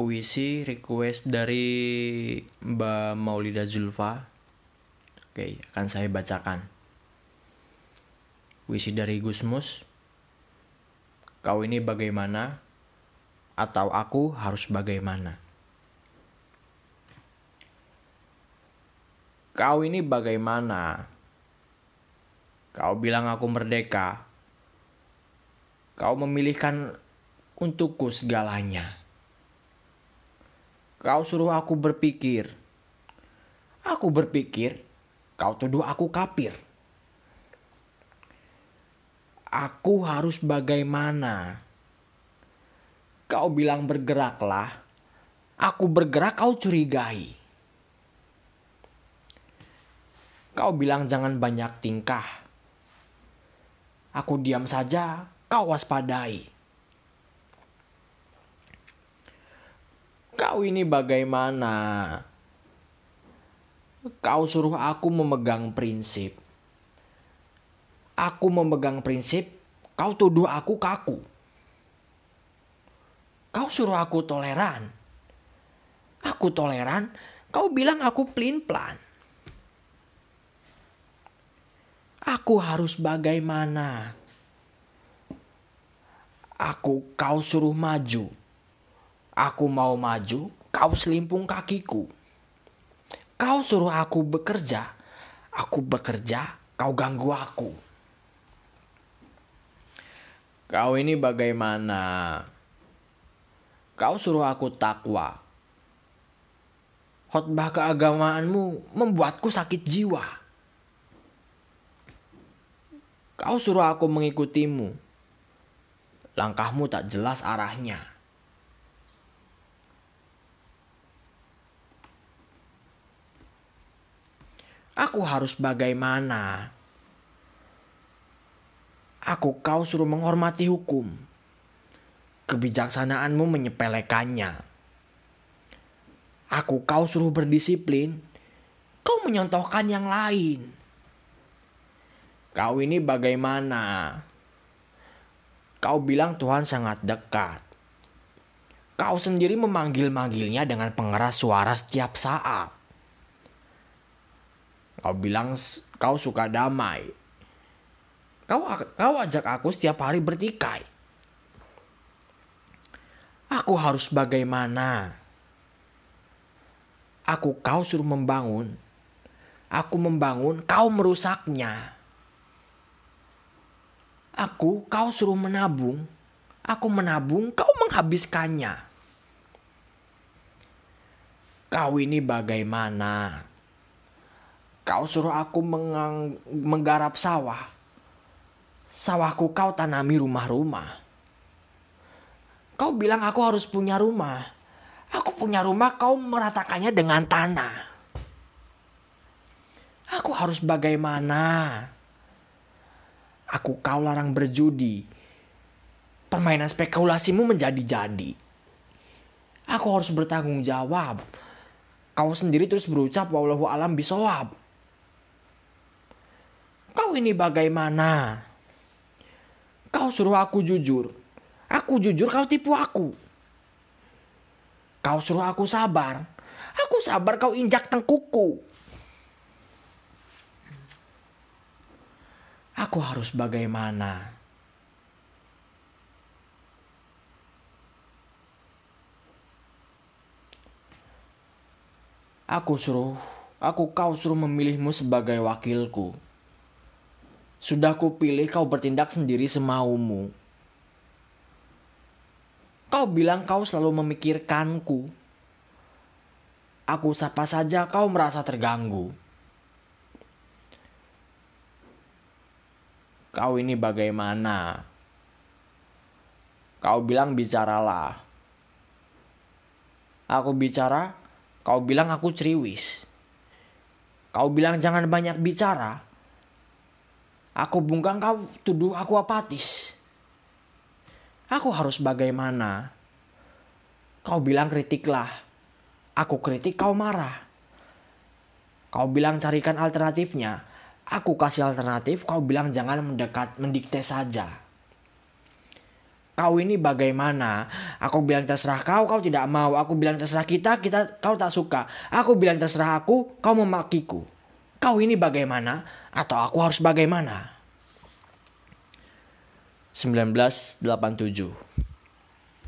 puisi request dari Mbak Maulida Zulfa. Oke, akan saya bacakan. Puisi dari Gusmus. Kau ini bagaimana? Atau aku harus bagaimana? Kau ini bagaimana? Kau bilang aku merdeka. Kau memilihkan untukku segalanya. Kau suruh aku berpikir. Aku berpikir, kau tuduh aku kafir. Aku harus bagaimana? Kau bilang bergeraklah. Aku bergerak kau curigai. Kau bilang jangan banyak tingkah. Aku diam saja, kau waspadai. Kau ini bagaimana? Kau suruh aku memegang prinsip. Aku memegang prinsip, kau tuduh aku kaku. Kau suruh aku toleran. Aku toleran, kau bilang aku pelin-pelan. Aku harus bagaimana? Aku kau suruh maju. Aku mau maju, kau selimpung kakiku. Kau suruh aku bekerja, aku bekerja, kau ganggu aku. Kau ini bagaimana? Kau suruh aku takwa. Khotbah keagamaanmu membuatku sakit jiwa. Kau suruh aku mengikutimu. Langkahmu tak jelas arahnya. Aku harus bagaimana? Aku kau suruh menghormati hukum. Kebijaksanaanmu menyepelekannya. Aku kau suruh berdisiplin. Kau menyontohkan yang lain. Kau ini bagaimana? Kau bilang Tuhan sangat dekat. Kau sendiri memanggil-manggilnya dengan pengeras suara setiap saat. Kau bilang kau suka damai. Kau, kau ajak aku setiap hari bertikai. Aku harus bagaimana? Aku kau suruh membangun. Aku membangun, kau merusaknya. Aku kau suruh menabung. Aku menabung, kau menghabiskannya. Kau ini bagaimana? Kau suruh aku mengang, menggarap sawah. Sawahku kau tanami rumah-rumah. Kau bilang aku harus punya rumah. Aku punya rumah, kau meratakannya dengan tanah. Aku harus bagaimana? Aku kau larang berjudi. Permainan spekulasimu menjadi-jadi. Aku harus bertanggung jawab. Kau sendiri terus berucap wallahu alam bisawab. Kau ini bagaimana? Kau suruh aku jujur. Aku jujur kau tipu aku. Kau suruh aku sabar. Aku sabar kau injak tengkuku. Aku harus bagaimana? Aku suruh, aku kau suruh memilihmu sebagai wakilku. Sudah kupilih kau bertindak sendiri semaumu. Kau bilang kau selalu memikirkanku. Aku sapa saja kau merasa terganggu. Kau ini bagaimana? Kau bilang bicaralah. Aku bicara, kau bilang aku ceriwis. Kau bilang jangan banyak bicara. Aku bungkang kau tuduh aku apatis. Aku harus bagaimana? Kau bilang kritiklah. Aku kritik kau marah. Kau bilang carikan alternatifnya. Aku kasih alternatif, kau bilang jangan mendekat, mendikte saja. Kau ini bagaimana? Aku bilang terserah kau, kau tidak mau. Aku bilang terserah kita, kita kau tak suka. Aku bilang terserah aku, kau memakiku. Kau ini bagaimana? Atau aku harus bagaimana? 1987